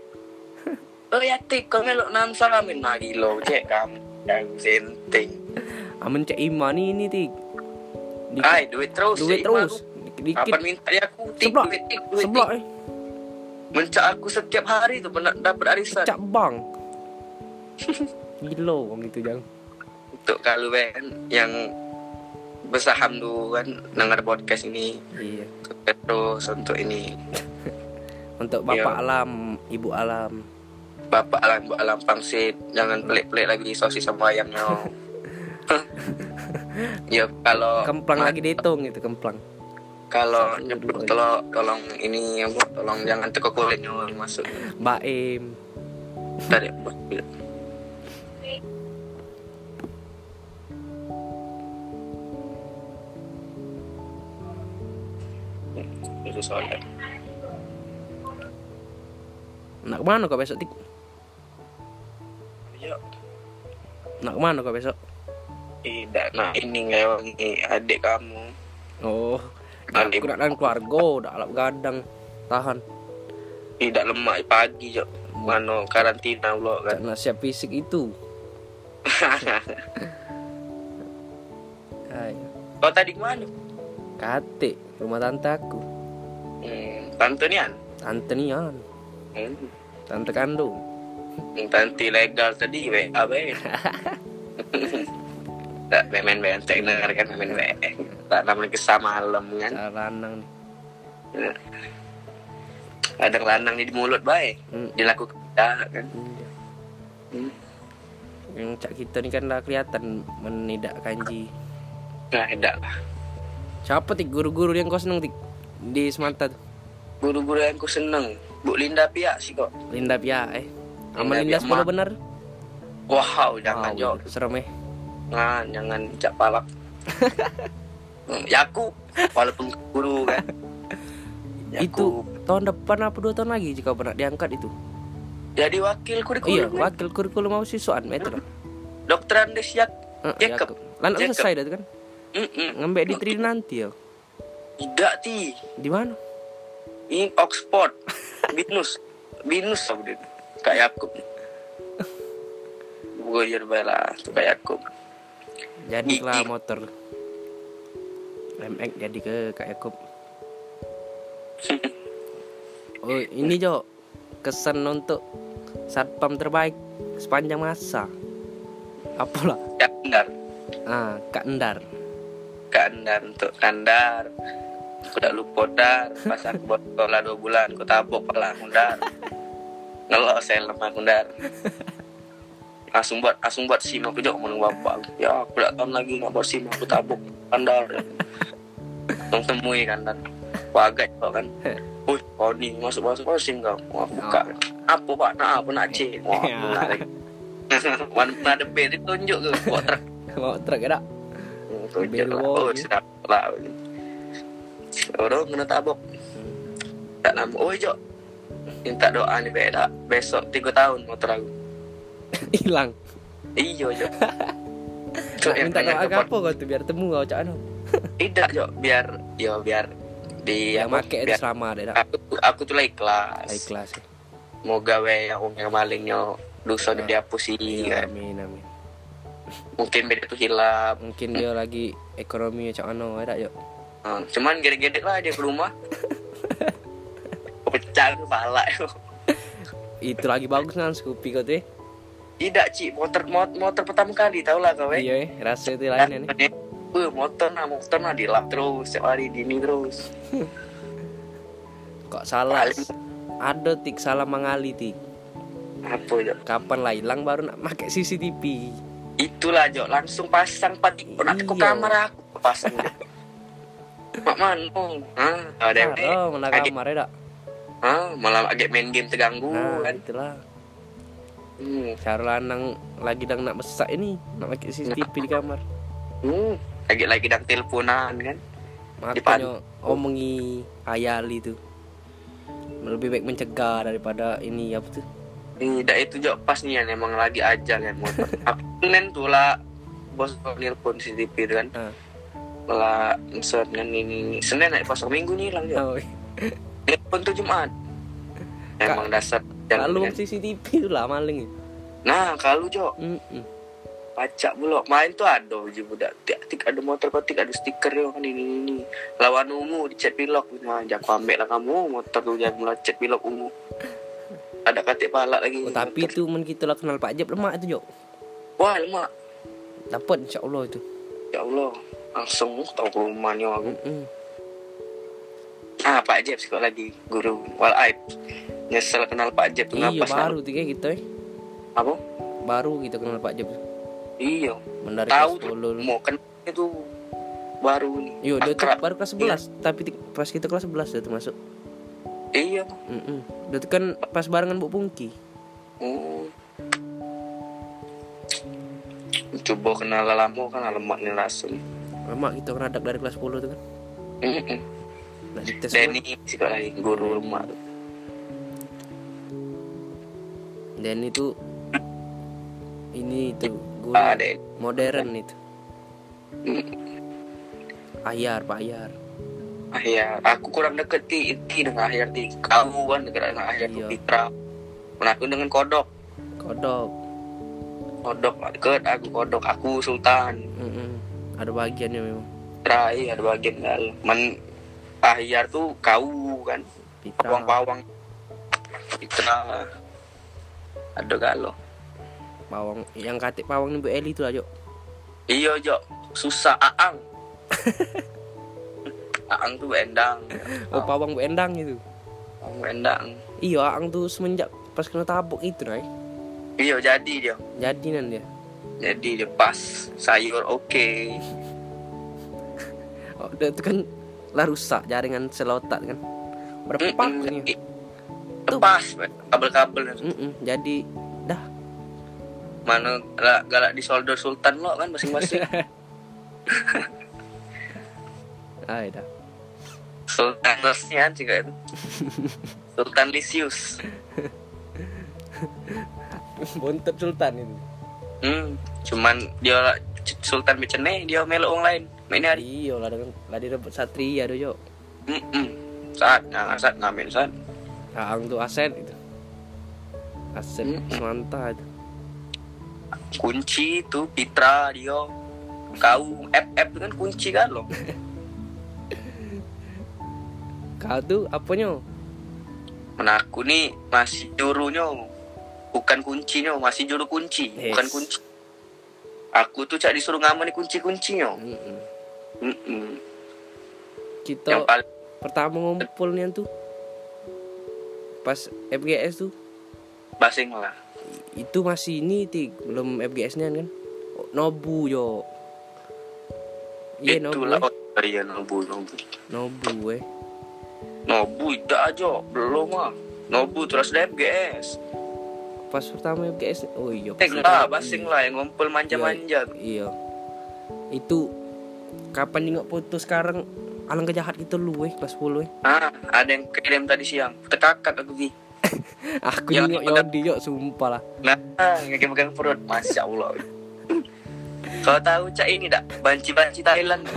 Oh ya, tik, kau melok nam salamin lagi lo, cek kamu. Yang senting. Aman cek Ima nih ini tik. Ay, duit terus. duit terus. Iman. Dikit. Kapan minta ya aku tik, duit tik, duit Seblak tik. eh. Mencak aku setiap hari tuh pernah dapat arisan. Cak bang. Gila bang itu jang. Untuk kalau kan yang bersaham tuh kan dengar podcast ini Iya. terus untuk ini Untuk bapak Iya. alam, ibu alam. bapak alam bu alam pangsit jangan pelik-pelik lagi sosis sama ayamnya ya kalau Kemplang lagi dihitung itu kemplang. Kalau nyebut tolong tolong ini apa tolong jangan teko kulitnya masuk Baim. dari itu soalnya Nak ke mana kau besok tik? ya Nak ke mana kau besok? tidak nah. ini ngewangi adik kamu. Oh, Nak dan keluarga, udah alap gadang, tahan. tidak lemak pagi jo mano karantina lo kan. Karena siap fisik itu. Kau tadi ke mana kate rumah tante aku, hmm, tante nian? Tante Nian, hmm. tante kandung. tante legal tadi we abe tak main benteng dengar kan main benteng tak namanya kesah malam kan lanang nih. ada lanang di mulut baik Hmm, dilakukan kan iya. Hmm. Yang cak kita nih kan udah kelihatan menidak kanji. nah tidak lah Siapa tik guru-guru yang kau seneng tik di Semanta tuh? guru-guru yang ku seneng Bu Linda Pia sih kok Linda Pia eh. Aman Linda Linda Pia, 10 Ma. bener? wow jangan Wow, jo serem eh. Nah, jangan cak palak. Hmm, ya aku walaupun guru kan. Ya Itu tahun depan apa dua tahun lagi jika pernah diangkat itu? jadi wakil Iya, kurikulum. kan. wakil kurikulum mahasiswaan itu lah. Dokter Andes Yak. Eh, Jacob. Jacob. selesai dah kan? Mm-mm. Ngembek di Tri nanti ya. Tidak ti. Di mana? Ini Oxford. Binus. Binus apa dia? Kak Yakub. Gue bela tuh Kak Yakub. Jadi lah motor. MX jadi ke Kak Yakub. Oh, ini Jo. Kesan untuk satpam terbaik sepanjang masa. Apalah? Kak Endar. Ah, Kak Endar. Kak Endar untuk Kandar. Aku udah lupa dar. Pas aku buat sekolah dua bulan, aku tabok pala Kundar. Ngelok saya lemah Kundar. Langsung buat langsung buat sim aku jauh menunggu bapak. Ya aku udah tahun lagi nggak buat sim aku tabok Kandar. Langsung temui Kandar. Wagat kok kan. Wih, kau ni masuk masuk masuk sim kau. Wah, aku buka. Apa pak? Nah, apa nak cek? Wah, Ya. benar lagi. Mana pernah ada bed ditunjuk ke buat truk. Mau truk ya tak? Tunjuk lah. Oh, ya. sedap lah. Orang kena tabok. Tak nama. Oh, Jo. Minta doa ni beda. Besok tiga tahun motor aku. Hilang. Iyo, Jo. Nak minta doa apa kau tu biar temu kau cak anu. Tidak, Jo. Biar, yo biar di Yang make biar selamat ya tak? aku, aku tuh lah ikhlas. Ikhlas. ya. Mau gawe yang yang malingnya dosa Ya. dihapusi Iya, kan. amin amin. Mungkin beda tuh hilang. Mungkin dia lagi ekonomi cak ya tak yuk. Hmm, Cuman gede-gede lah dia ke rumah. Pecah kepala. yo. Itu lagi bagus kan Scoopy kau tu eh. Tidak, Cik. Motor, motor, motor pertama kali. Tau lah kau, eh. Iya eh, rasa itu lain ni. Uh, motor nah, motor nah dilap terus setiap hari dini terus. Kok salah? Paling- Ada tik salah mengali tik. Apa jo? Kapan lah hilang baru nak pakai CCTV. Itulah jo, langsung pasang patik nak ke Iya. kamar aku pasang. Mak mano? Hah, ada yang Oh, mana kamar ya hah, malah agak main game terganggu Nah, kan. itulah. Hmm. Cara lanang lagi dang nak besak ini nak pakai CCTV di kamar. Hmm. Lagi lagi dan teleponan kan. Makanya omongi ayali tu. Lebih baik mencegah daripada ini apa tu? Tidak itu jo pas nih emang lagi aja kan motor. Aku nen tuh lah bos nelpon CCTV itu kan. Ah. lah misalnya ini Senin naik pasar Minggu nih ya Oh, pun tuh Jumat emang dasar kalau CCTV itu lah maling. nah kalau Jo Mm-mm. Pacak bulok main tuh ada je budak. Tik tik ada motor kotik ada stiker yo kan ini ini lawan ungu dicat pilok. Nah jak ambil lah kamu. Motor tuh jangan mulai cat pilok ungu. Ada katik palak lagi. Oh, tapi itu men kita lah kenal Pak Jeb. Lemak itu, Jok. wah lemak. Dapat insyaallah itu. ya Allah. Langsung tahu ke rumahnya aku Mm-mm. ah Pak Jeb sekolah lagi guru. Wal aib. Nyesel kenal Pak Jeb tuh Iya baru tiga kita eh. apa? Baru kita kenal Pak Jeb. Iya Mendari tahu kelas tuh 10. mau kenal itu baru nih Yo, dia tuh baru kelas 11, tapi ti- pas kita kelas 11 dia tuh masuk. iya Mm Dia tuh kan pas barengan Bu Pungki. Oh. Coba kenal lama kan alamat nih langsung. Lama kita kan ada dari kelas 10 tuh kan. Mm-mm. Nah, dites Denny sekolah lagi guru rumah tuh. Dan itu ini itu guru Ah, modern itu. Ayar, Pak Ayar. Ya, aku kurang deket ti, ti dengan akhir ti. Kamu kan dekat dengan tuh Iya. Fitra. Nah, aku dengan kodok. Kodok. Kodok deket, aku kodok, aku Sultan. Mm-mm. Ada bagiannya memang. Iya ada bagian gal. Men akhir tuh kau kan, Pitra. pawang-pawang. Fitra. Ada galo. Pawang yang katik pawang nih Bu Eli itu aja. Iya, Jo. Susah aang. aang tuh endang. Oh, pawang Bu Endang itu. Aang endang. Iya, Ang tuh semenjak pas kena tabuk itu, Nay. Iya, jadi dia. Jadi nan dia. Jadi dia pas sayur oke. Oh, dia itu kan lah rusak jaringan selotak kan. Berpak Mm-mm. ini. Lepas kabel-kabel Mm-mm, Jadi dah mana galak, galak di solder sultan lo kan masing-masing. ah dah. sultan Rosnian juga itu. Sultan Lisius. Bontot Sultan itu. Hmm, cuman dia Sultan Becene dia melo orang lain. Main hari. Iya lah dengan lah direbut Satria tuh, Yo. Mm Saat nah, saat ngamen saat. Ang tuh aset itu. Aset Mm-mm. semanta itu. Kunci itu Pitra dia. Kau FF itu kan kunci kan lo. Kau tuh apanya? Mana aku nih masih jurunya bukan kuncinya masih juru kunci Yes. bukan kunci aku tuh cak disuruh ngamen kunci-kuncinya Mm-mm. Mm-mm. Kita yang paling pertama ngumpulnya tuh pas FGS tuh basing lah. Itu masih ini tik. Belum FGS-nya kan? Oh, Nobu yo. Iya Nobu itulah oh, iya nobu nobu. Nobu eh. Nobu tidak aja. Belum ah. Nobu terus ada FGS pas pertama FGS oh iya eh lah basing lah yang ngumpul manja-manja. Iya itu kapan nih nggak putus sekarang alangkah jahat gitu lu eh kelas 10 eh. Ah ada yang kirim tadi siang. Tekakak aku ki aku Yang nengok dipegang- Yodi yo sumpah lah. Nah yang pegang perut masya allah. Kau tahu cak ini dak banci-banci Thailand.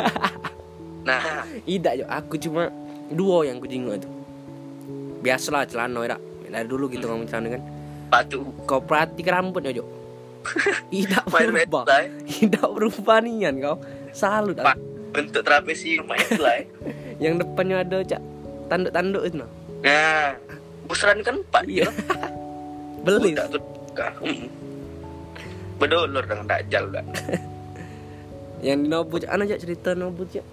Nah. Tidak yo aku cuma dua yang ku jenguk itu. Biasalah celana ya dari dulu gitu ngomong celana kan. Batu kau perhatikan rambutnya Jo tidak berubah. tidak berubah nian kau. Salut Pak, bentuk trapesium main lah eh. yang depannya ada cak tanduk-tanduk itu nah. Busran kan iya. dia beli. Budak tuh kah Hmm. bedolor dengan dajjal dah yang di Nobu ana cak cerita Nobu cak?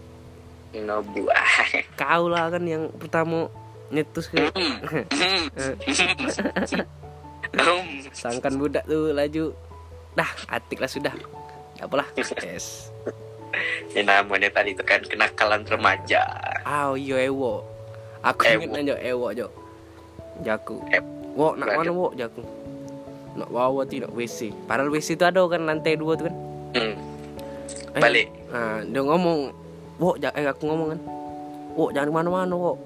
Nobu. Kau lah kan yang pertama nyetus ke sangkan budak tuh laju. Dah atik lah sudah. Gak apalah. Yes. Ini namanya tadi itu kan kenakalan remaja. ah iya ewo aku ingat aja ewo jo jaku Ewo. wo nak mana wo jaku nak bawa tidak WC padahal WC itu ada kan lantai dua tuh kan Hmm. Eh, Balik. Nah, dia ngomong, "Wo, ja- eh aku ngomong kan. Wo, jangan ke mana-mana, wo.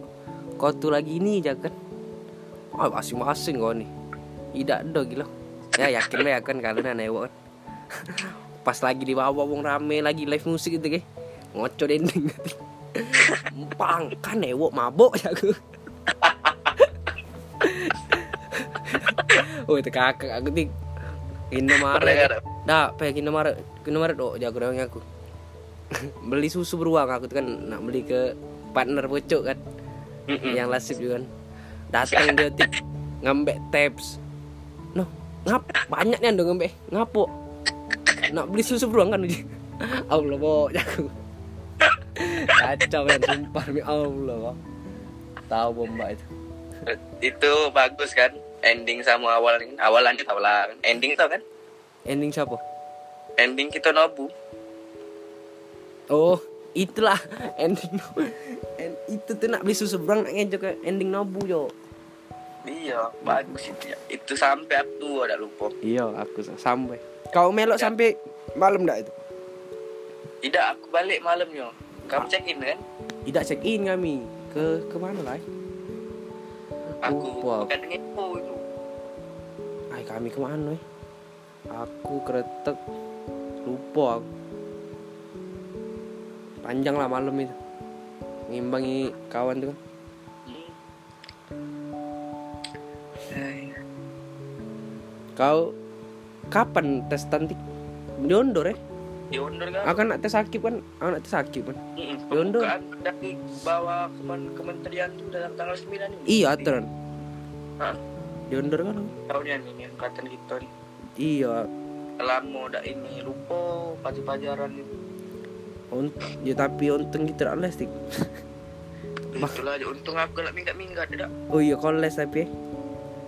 Kau tuh lagi ini aja kan." Ah, masing-masing kau nih. Tidak ada gila. Ya yakin lah ya kan kalau nana wo kan. Pas lagi di bawah wong rame lagi live musik gitu ke. ngoco dinding Empang kan ewok mabok ya aku. oh itu kakak aku tik Indomaret. Dah, pengen Indomaret. Indomaret oh jago orang aku. beli susu beruang aku tuh kan nak beli ke partner bocok kan. Yang lasip juga kan. Datang dia tik ngambek tabs. No, ngap banyak nih ando ngambek. Ngapo? Nak beli susu beruang kan. Allah bo jago. Kacau kan sumpah demi Allah. Tahu bomba itu. Itu bagus kan ending sama awal awal lanjut awal ending tau kan Ending siapa? ending kita nobu Oh, itulah ending. En- itu tuh nak beli susu beruang nak ngejok ke ending nobu yo. iya bagus itu ya itu sampai aku ada lupa Iya, aku sa- sampai. Kau melok sampai malam enggak itu? tidak aku balik malamnya kamu check in kan Tidak check in kami. Ke ke mana lah? Aku Lupa. bukan ngepo itu Ay, kami ke mana? eh? Aku kretek lupa aku. Panjang lah malam itu. Ngimbangi kawan tuh kan. Kau kapan tes tantik? Diondor ya? Diundur kan Aku nak tes akib kan? Aku nak tes akib kan? Mm-mm, diundur. dari bawah kemen kementerian tuh dalam tanggal 9 ini Iya, aturan. Hah? Diondor kan? tahunnya ini angkatan kita nih Iya. lama udah ini lupa pelajaran itu Unt ya tapi untung kita tidak les tik. itulah aja untung aku lah minggat minggat tidak Oh iya kau les tapi. eh.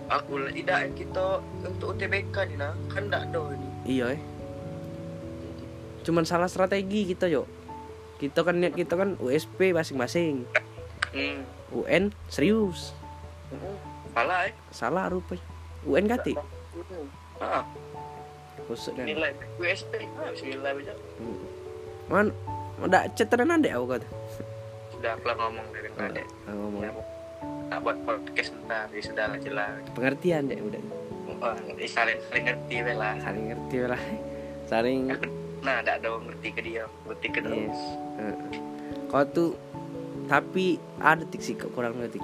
aku lah tidak kita untuk UTBK nih nah kan tidak ada ini Iya eh. Cuman salah strategi kita yo. Kita kan niat kita kan USP masing-masing. hmm. UN serius. salah eh Salah rupanya. UN kati. ah Kusuk kan. nilai USP bismillah aja Man, ada ceteran ada aku kata. sudah aku lah ngomong dari tadi Ah, ngomong. Ya, tak buat podcast ntar ya sudah lah jelas Pengertian deh udah. oh, saling saling ngerti lah Saling ngerti lah. Saling nah tidak ada orang ngerti ke dia ngerti ke Yes. terus Heeh. Kau tuh tapi ada tik sih kurang ngerti.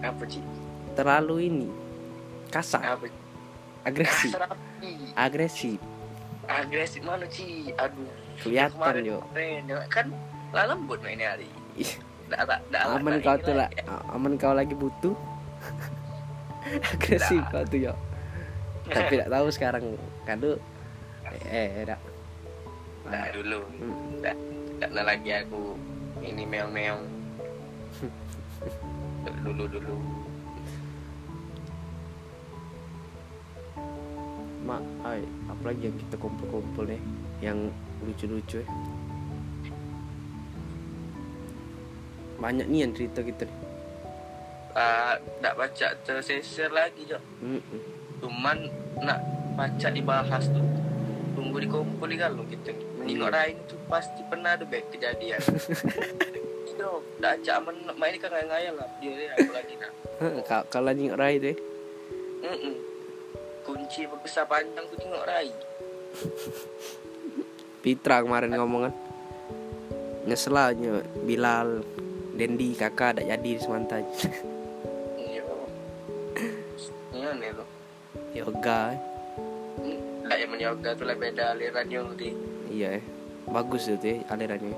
apa sih Terlalu ini kasar, apa agresif, kasar agresif. agresif mana sih aduh Kelihatan yo. ya kan lah lembut main hari nggak- nggak- aman kau tuh lah, lagi. aman kau lagi butuh. agresif kau tuh yo. Tapi tidak tahu sekarang kado eh dak. Nggak dulu Hmm. nggak ada lagi aku ini meong meong dulu dulu Mak, ay, apalagi yang kita kumpul-kumpul nih yang lucu-lucu ya. Banyak nih yang cerita kita nih. ah nggak baca tersesir lagi jo Mm-mm. cuman nak baca dibahas tuh tunggu dikumpul kalau gitu nengok lain tuh pasti pernah ada baik kejadian. Itu dah cak nak main kan ngayal lah. Dia dia aku lagi nak. Ka- Kalau nyingok rai ya. Mm-mm. kunci berbesar panjang tuh tengok rai. Pitra kemarin ngomong kan Nyesel lah nye, Bilal Dendi kakak ada jadi di Semantaj iya ini nih tuh Yoga eh. Yang menyoga tuh lah beda alirannya di Iya eh. Bagus itu ya alirannya.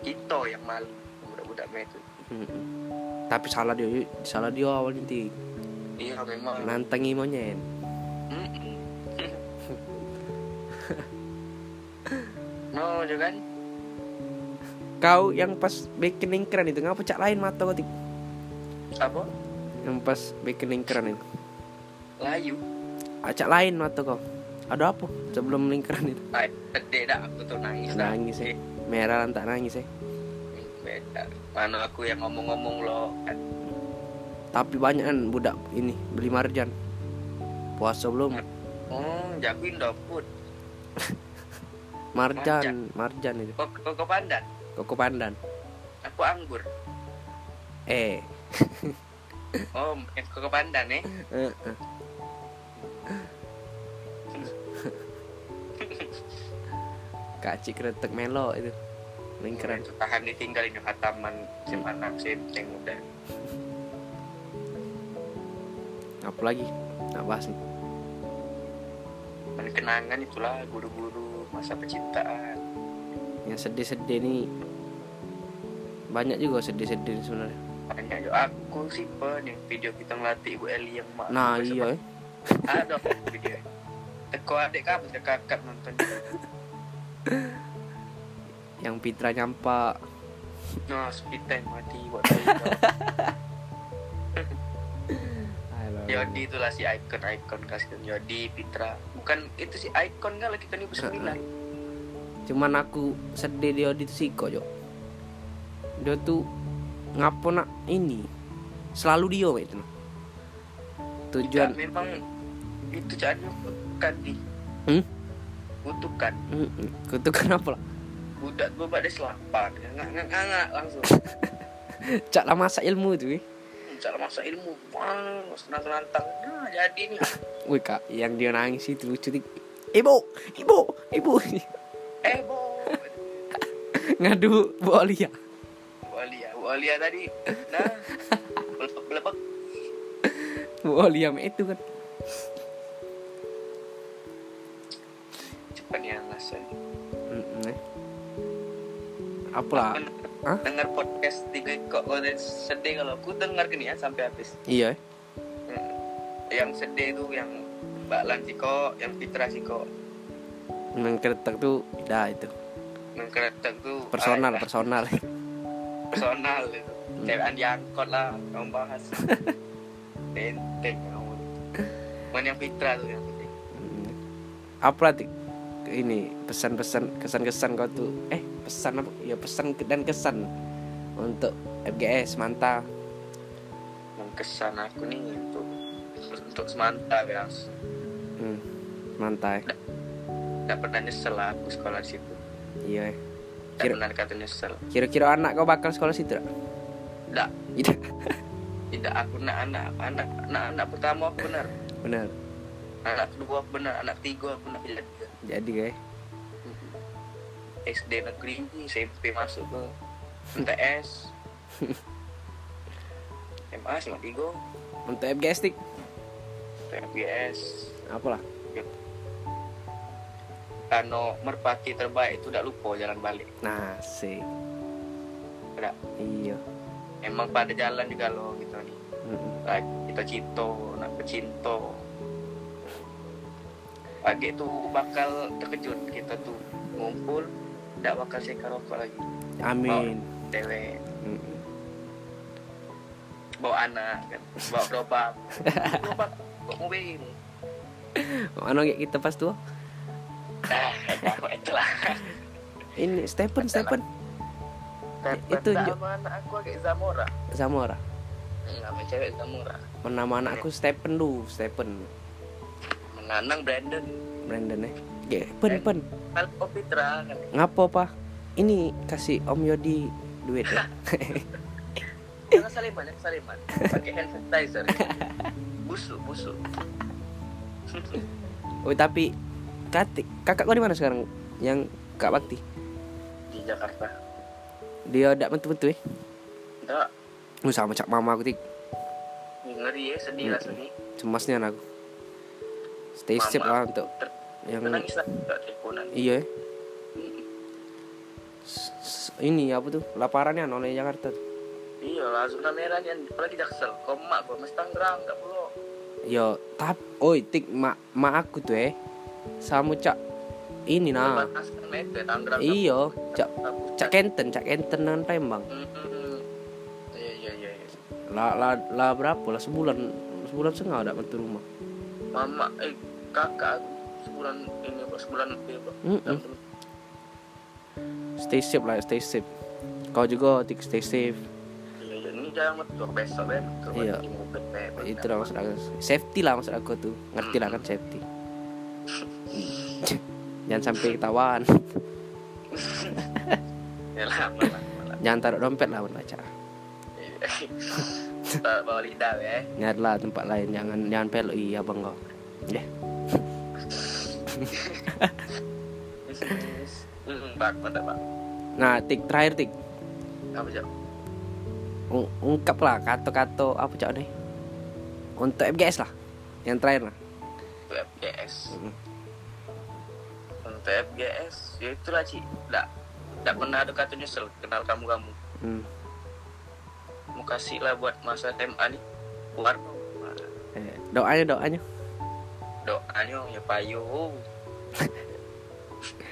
Kita yang malu budak-budak itu. Tapi salah dia Salah dia awalnya ti iya memang. Nantangi monyet. No juga kan? Kau yang pas bikin lingkaran itu Ngapa cak lain mata kau Tik? apa? Yang pas bikin lingkaran itu. Layu. Acak lain mata kau Ada apa? Sebelum lingkaran itu. Gede dah aku tuh nangis. Nangis ya? Merah tak nangis ya? Beda. Mana aku yang ngomong-ngomong lo? Kan Tapi banyak kan budak ini Beli marjan. Puasa belum? Oh jagoin dapur Marjan Marjan. itu. Kok kok kok pandan? Koko pandan. Aku anggur. Eh. Oh yang kok pandan eh Kak Cik kretek melo itu. Paling keren. tahan ditinggal ini hataman SMA enam senteng udah. Apa lagi? Nggak bahas nih Dan kenangan itulah guru-guru masa percintaan yang sedih-sedih nih banyak juga sedih-sedih sebenarnya. Hanya yo aku sih pen yang video kita ngelatih ibu Eli yang mak. Nah iya eh. ada video. Teko adik kamu kakak nonton yang Pitra nyampak no speed time mati buat Yodi itulah si ikon ikon kasih Yodi Pitra. Bukan itu si ikon kan lagi kan ibu sembilan. Cuman aku sedih dia di Siko jo dia tuh ngapo nak ini? Selalu dia itu tujuan Ya, memang itu caranya kan di Hmm? Kutukan. Kutukan apa? Lah budak gue pada selapan nggak nggak nggak langsung. Cak lah masa ilmu tuh eh. cara masa ilmu. Wah senang nantang nah jadi nih Wih kak yang dia nangis itu lucu tik. Ibu ibu ibu bo ngadu Bu Olia Bu Alia. Bu Alia tadi. Nah belepek Bu Olia itu kan apalah Hah? dengar podcast tiga kok. Kok sedih kalau aku dengar gini ya sampai habis. Iya. Hmm. yang sedih itu yang Mbak Lan Siko yang Fitra Siko Nang keretak tuh dah itu. Yang keretak tuh personal ah, personal. personal itu. Cewek diangkut lah kamu bahas. Benteng kamu Cuman yang Fitra tuh yang penting Mm. apa lah ini pesan-pesan kesan-kesan kau tuh? Eh pesan ya pesan dan kesan untuk FGS mantap yang kesan aku nih untuk untuk semanta guys hmm, mantai nggak pernah nyesel lah aku sekolah di situ. Iya eh. Kira- pernah kata nyesel. kira-kira anak kau bakal sekolah situ nggak. Tidak. Tidak aku nak anak anak anak anak pertama aku benar. Benar. Anak kedua aku benar. Anak tiga aku nak pilih tiga. Jadi guys SD negeri SMP masuk ke MTS MA sama tiga untuk FGS Tik PBS apalah. Kano merpati terbaik itu tidak lupa jalan balik. Nah sih. Tidak iya. Emang pada jalan juga lo gitu. Nih. Lagi kita cinto nak pecinto pagi itu bakal terkejut kita tuh ngumpul tidak bakal saya rokok lagi. Amin. Dewe. Mm-mm. bawa anak kan. Bawa gerobak gerobak bawa mobil kayak kita pas tuh nah itulah. Ini Stephen Stephen. Itu sama anak aku kayak Zamora. Zamora? Nama cewek Zamora. Nama anakku Stephen lu Stephen. Menanang Brandon. Brandon ya Ge, pen pen. Alpo Fitra ngapo pak? Ini kasih Om Yodi duit ya. Jangan saliman jangan saliman pakai hand sanitizer. Busuk busuk. Oh tapi katik kakak kau di mana sekarang? Yang kak Bakti? Di Jakarta. Dia tidak betul-betul ya enggak Oh, sama cak mama aku tik. Ngeri ya sedih lah sedih. Cemasnya aku stay safe lah untuk Ter- yang nangis lah teleponan. Iya. Ya. S- ini apa tuh? Laparannya oleh Jakarta tuh. iya lah zona merah nih apalagi jaksel. Komak gua masih Tangerang enggak perlu yo tap oi tik mak mak aku tuh eh. Sama cak ini nah. Iyo cak cak kenten cak kenten dengan Palembang. Hmm, iya iya iya iya. lah lah lah berapa lah sebulan sebulan setengah udah mentu rumah. Mama eh kakak aku sebulan ini apa sebulan lebih apa. Mm-mm. stay safe lah stay safe. Kau juga tik stay safe. Iya ini jangan betul besok ya Iya. Itu lah maksud aku. Safety lah maksud aku tuh. Ngerti lah kan safety. Jangan sampai ketahuan. Ya jangan taruh dompet lah baca. Bawa lidah ya nyari lah tempat lain jangan jangan pelok iya bang kau. Ya Hmm, mantap bak. Nah tik terakhir tik. Apa Ung- ungkap lah kata-kata apa cak nih untuk FGS lah yang terakhir lah. Untuk FGS Mm. untuk FGS ya itulah Ci nggak nggak pernah ada kata nyesel kenal kamu kamu hmm. mau kasih lah buat masa SMA nih keluar eh, doanya doanya doanya ya payo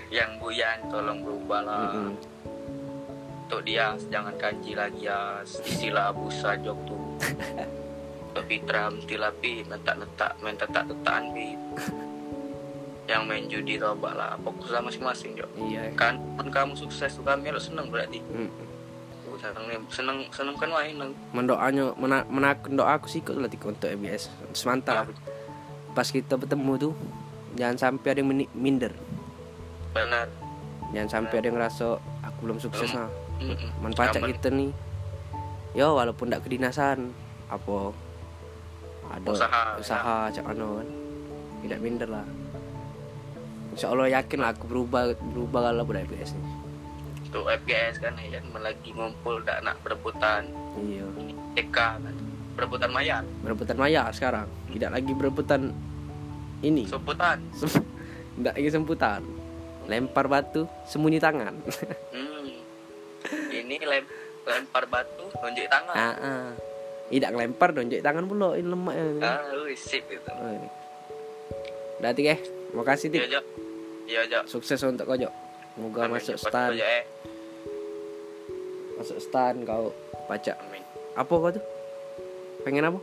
yang buyan tolong berubah lah. Mm-mm. untuk dia jangan kanji lagi ya istilah busa jok tuh. Tapi tram tilapi letak letak main tetak tetakan bi. Yang main judi robak lah. Fokus lah masing-masing jok. Iya kan pun kamu sukses tuh kami lo seneng berarti. Mm. Seneng seneng seneng kan main neng. Mendoanya mena, menakun doa aku sih Tik, untuk FGS semantap pas kita bertemu tuh jangan sampai ada yang minder. Benar. Jangan sampai ada yang ngerasa aku belum sukses nah manfaat Aman. kita nih. Yo walaupun tidak kedinasan apa? Ada Usaha, usaha cak ano kan. Tidak minder lah. Insya Allah yakin lah aku berubah berubah kalau pada FGS nih untuk FGS kan ya lagi ngumpul dak nak berebutan. Iya. TK kan berebutan mayat. Berebutan maya sekarang. Tidak lagi berebutan ini. Sebutan tidak lagi semputan. Lempar batu sembunyi tangan. Hmm. ini lem lempar batu nunjuk tangan. Ah, ah. tidak lempar jadi tangan pula ini lemak ya. Ah sip itu. Oh. Udah Tik eh. Makasih iya Tik iya jo. Sukses untuk kau Jo. Semoga Amin, masuk Jo. Pasti stan. Jo, eh. Masuk stan kau amin. Apa kau tuh? Pengen apa?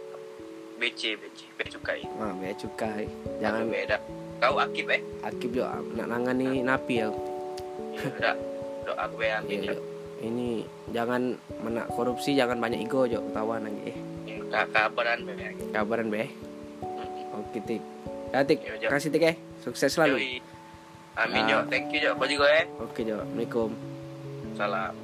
BC BC bea cukai. Ah, bea cukai. Jangan. beda. Kau akib eh? Akib Jo Nak nangani napi ya iya udah. Doa gue Iya, ya. Ini jangan menak korupsi Jangan banyak ego Jo Ketahuan lagi eh. Kak kabaran be. Kabaran be Mm-mm. Oke Tik. Ya Tik. Iya. Kasih Tik eh. Sukses selalu. Yoi. amin Ah. jo thank you jo. Baju gue eh. Oke Jo. Assalamualaikum. Salam